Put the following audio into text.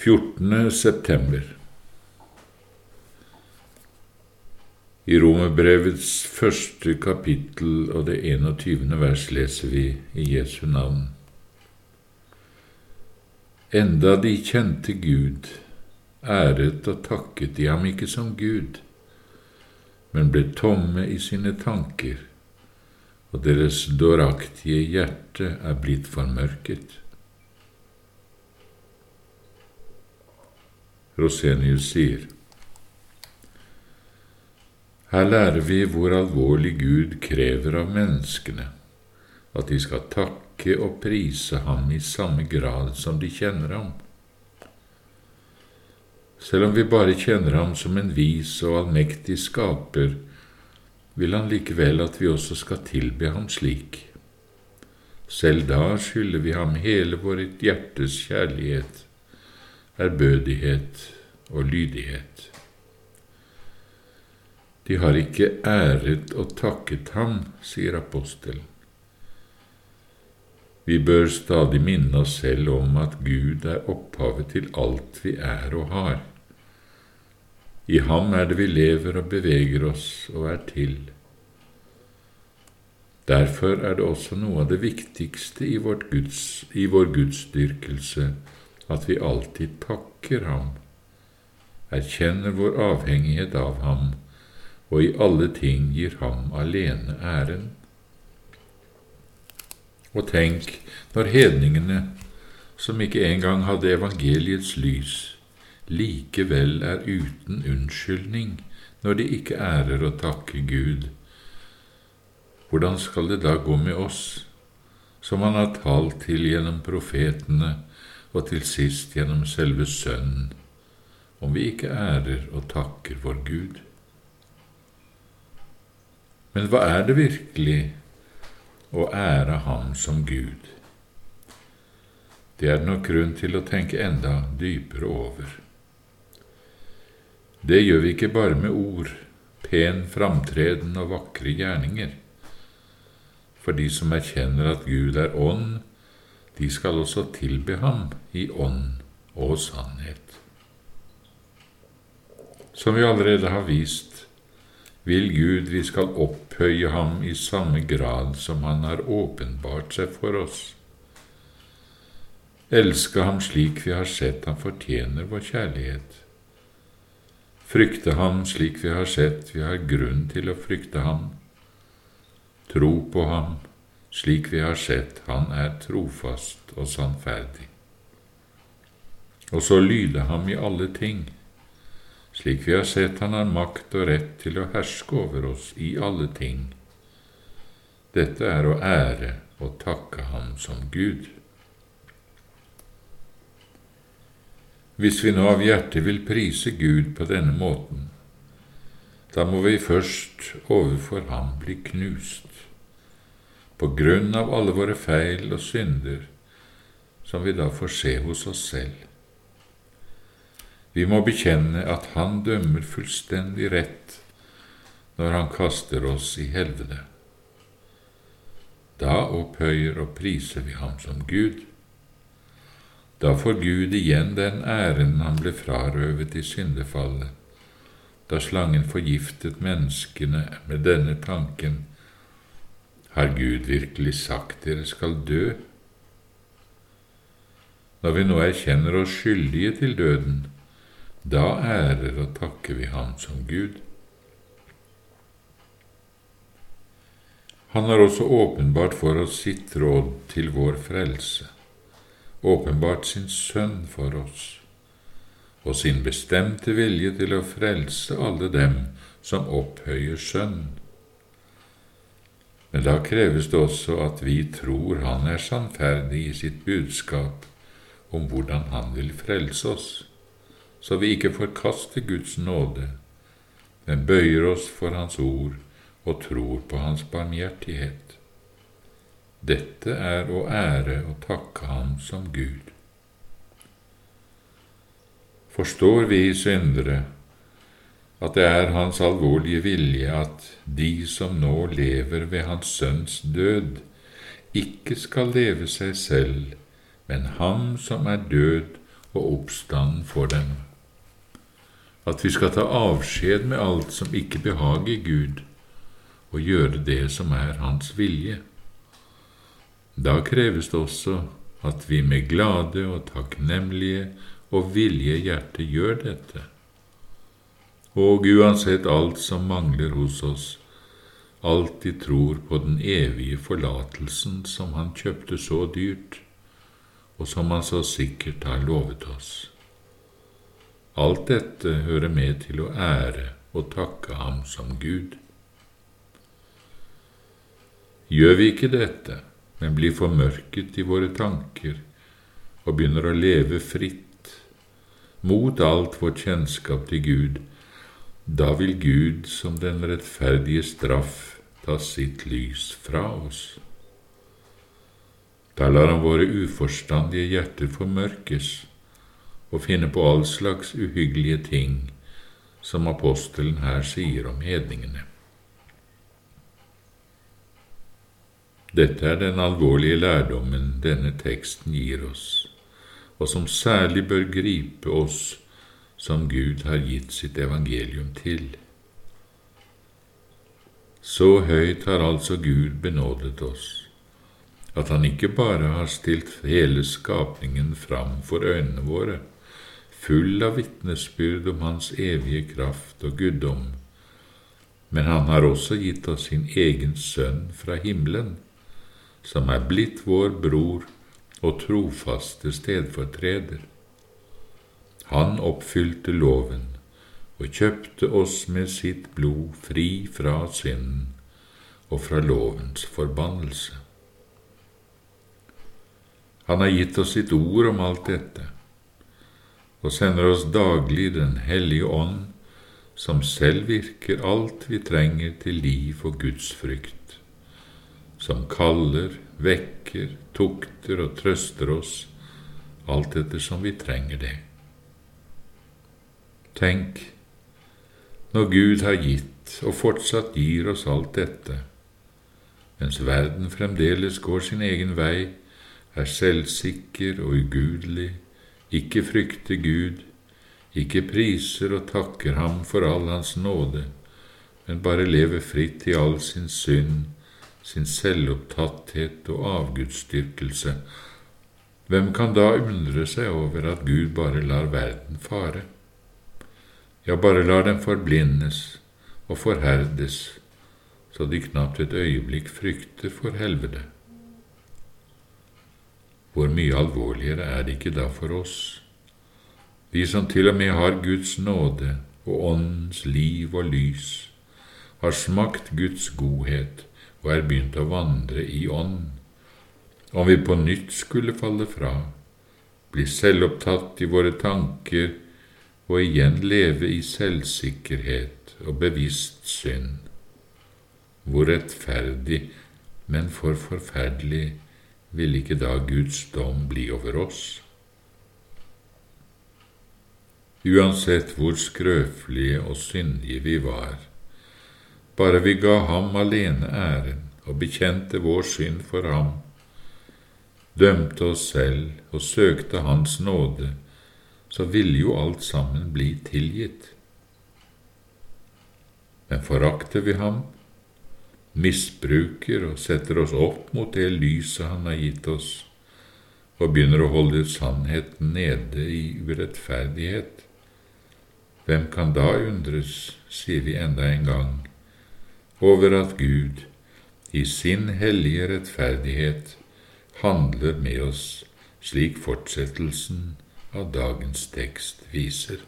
14. september I Romerbrevets første kapittel og det 21. vers leser vi i Jesu navn. Enda de kjente Gud, æret og takket de ham ikke som Gud, men ble tomme i sine tanker, og deres dåraktige hjerte er blitt formørket. Rosenius sier. Her lærer vi hvor alvorlig Gud krever av menneskene, at de skal takke og prise ham i samme grad som de kjenner ham. Selv om vi bare kjenner ham som en vis og allmektig skaper, vil han likevel at vi også skal tilbe ham slik. Selv da skylder vi ham hele vårt hjertes kjærlighet ærbødighet og lydighet. De har ikke æret og takket ham, sier apostelen. Vi bør stadig minne oss selv om at Gud er opphavet til alt vi er og har. I ham er det vi lever og beveger oss og er til. Derfor er det også noe av det viktigste i, Guds, i vår gudsdyrkelse at vi alltid takker ham, erkjenner vår avhengighet av ham og i alle ting gir ham alene æren. Og tenk når hedningene, som ikke engang hadde evangeliets lys, likevel er uten unnskyldning når de ikke ærer å takke Gud. Hvordan skal det da gå med oss, som han har talt til gjennom profetene og til sist gjennom selve Sønnen, om vi ikke ærer og takker vår Gud. Men hva er det virkelig å ære Ham som Gud? Det er nok grunn til å tenke enda dypere over. Det gjør vi ikke bare med ord, pen framtreden og vakre gjerninger. For de som erkjenner at Gud er ånd, de skal også tilbe ham i ånd og sannhet. Som vi allerede har vist, vil Gud vi skal opphøye ham i samme grad som han har åpenbart seg for oss. Elske ham slik vi har sett han fortjener vår kjærlighet. Frykte ham slik vi har sett vi har grunn til å frykte ham. Tro på ham slik vi har sett han er trofast og sannferdig. Og så lyde ham i alle ting, slik vi har sett han har makt og rett til å herske over oss i alle ting. Dette er å ære og takke ham som Gud. Hvis vi nå av hjertet vil prise Gud på denne måten, da må vi først overfor ham bli knust på grunn av alle våre feil og synder, som vi da får se hos oss selv. Vi må bekjenne at Han dømmer fullstendig rett når Han kaster oss i helvete. Da opphøyer og priser vi Ham som Gud. Da får Gud igjen den æren Han ble frarøvet i syndefallet, da slangen forgiftet menneskene med denne tanken har Gud virkelig sagt dere skal dø? Når vi nå erkjenner oss skyldige til døden, da ærer og takker vi Ham som Gud. Han har også åpenbart for oss sitt råd til vår frelse, åpenbart sin Sønn for oss, og sin bestemte vilje til å frelse alle dem som opphøyer Sønnen men da kreves det også at vi tror Han er sannferdig i sitt budskap om hvordan Han vil frelse oss, så vi ikke forkaster Guds nåde, men bøyer oss for Hans ord og tror på Hans barmhjertighet. Dette er å ære og takke Ham som Gud. Forstår vi syndere at det er Hans alvorlige vilje at de som nå lever ved Hans Sønns død, ikke skal leve seg selv, men Ham som er død og oppstanden for dem. At vi skal ta avskjed med alt som ikke behager Gud, og gjøre det som er Hans vilje. Da kreves det også at vi med glade og takknemlige og villige hjerte gjør dette. Og uansett alt som mangler hos oss, alltid tror på den evige forlatelsen som Han kjøpte så dyrt, og som Han så sikkert har lovet oss. Alt dette hører med til å ære og takke Ham som Gud. Gjør vi ikke dette, men blir formørket i våre tanker og begynner å leve fritt, mot alt vårt kjennskap til Gud, da vil Gud som den rettferdige straff ta sitt lys fra oss. Da lar han våre uforstandige hjerter formørkes og finne på all slags uhyggelige ting, som apostelen her sier om hedningene. Dette er den alvorlige lærdommen denne teksten gir oss, og som særlig bør gripe oss som Gud har gitt sitt evangelium til. Så høyt har altså Gud benådet oss, at Han ikke bare har stilt hele skapningen fram for øynene våre, full av vitnesbyrd om Hans evige kraft og guddom, men Han har også gitt oss sin egen Sønn fra himmelen, som er blitt vår bror og trofaste stedfortreder. Han oppfylte loven og kjøpte oss med sitt blod fri fra synden og fra lovens forbannelse. Han har gitt oss sitt ord om alt dette, og sender oss daglig Den hellige ånd, som selv virker alt vi trenger til liv og gudsfrykt som kaller, vekker, tukter og trøster oss, alt etter som vi trenger det. Tenk, når Gud har gitt og fortsatt gir oss alt dette, mens verden fremdeles går sin egen vei, er selvsikker og ugudelig, ikke frykter Gud, ikke priser og takker ham for all hans nåde, men bare lever fritt i all sin synd sin selvopptatthet og avgudsdyrkelse, hvem kan da undre seg over at Gud bare lar verden fare? Ja, bare lar dem forblindes og forherdes, så de knapt et øyeblikk frykter for helvete. Hvor mye alvorligere er det ikke da for oss, vi som til og med har Guds nåde og Åndens liv og lys, har smakt Guds godhet og er begynt å vandre i ånd. Om vi på nytt skulle falle fra, bli selvopptatt i våre tanker og igjen leve i selvsikkerhet og bevisst synd, hvor rettferdig, men for forferdelig vil ikke da Guds dom bli over oss? Uansett hvor skrøpelige og syndige vi var, bare vi ga ham alene æren og bekjente vår synd for ham, dømte oss selv og søkte Hans nåde, så ville jo alt sammen bli tilgitt. Men forakter vi ham, misbruker og setter oss opp mot det lyset han har gitt oss, og begynner å holde sannheten nede i urettferdighet, hvem kan da undres, sier vi enda en gang, over at Gud i sin hellige rettferdighet handler med oss slik fortsettelsen av dagens tekst viser.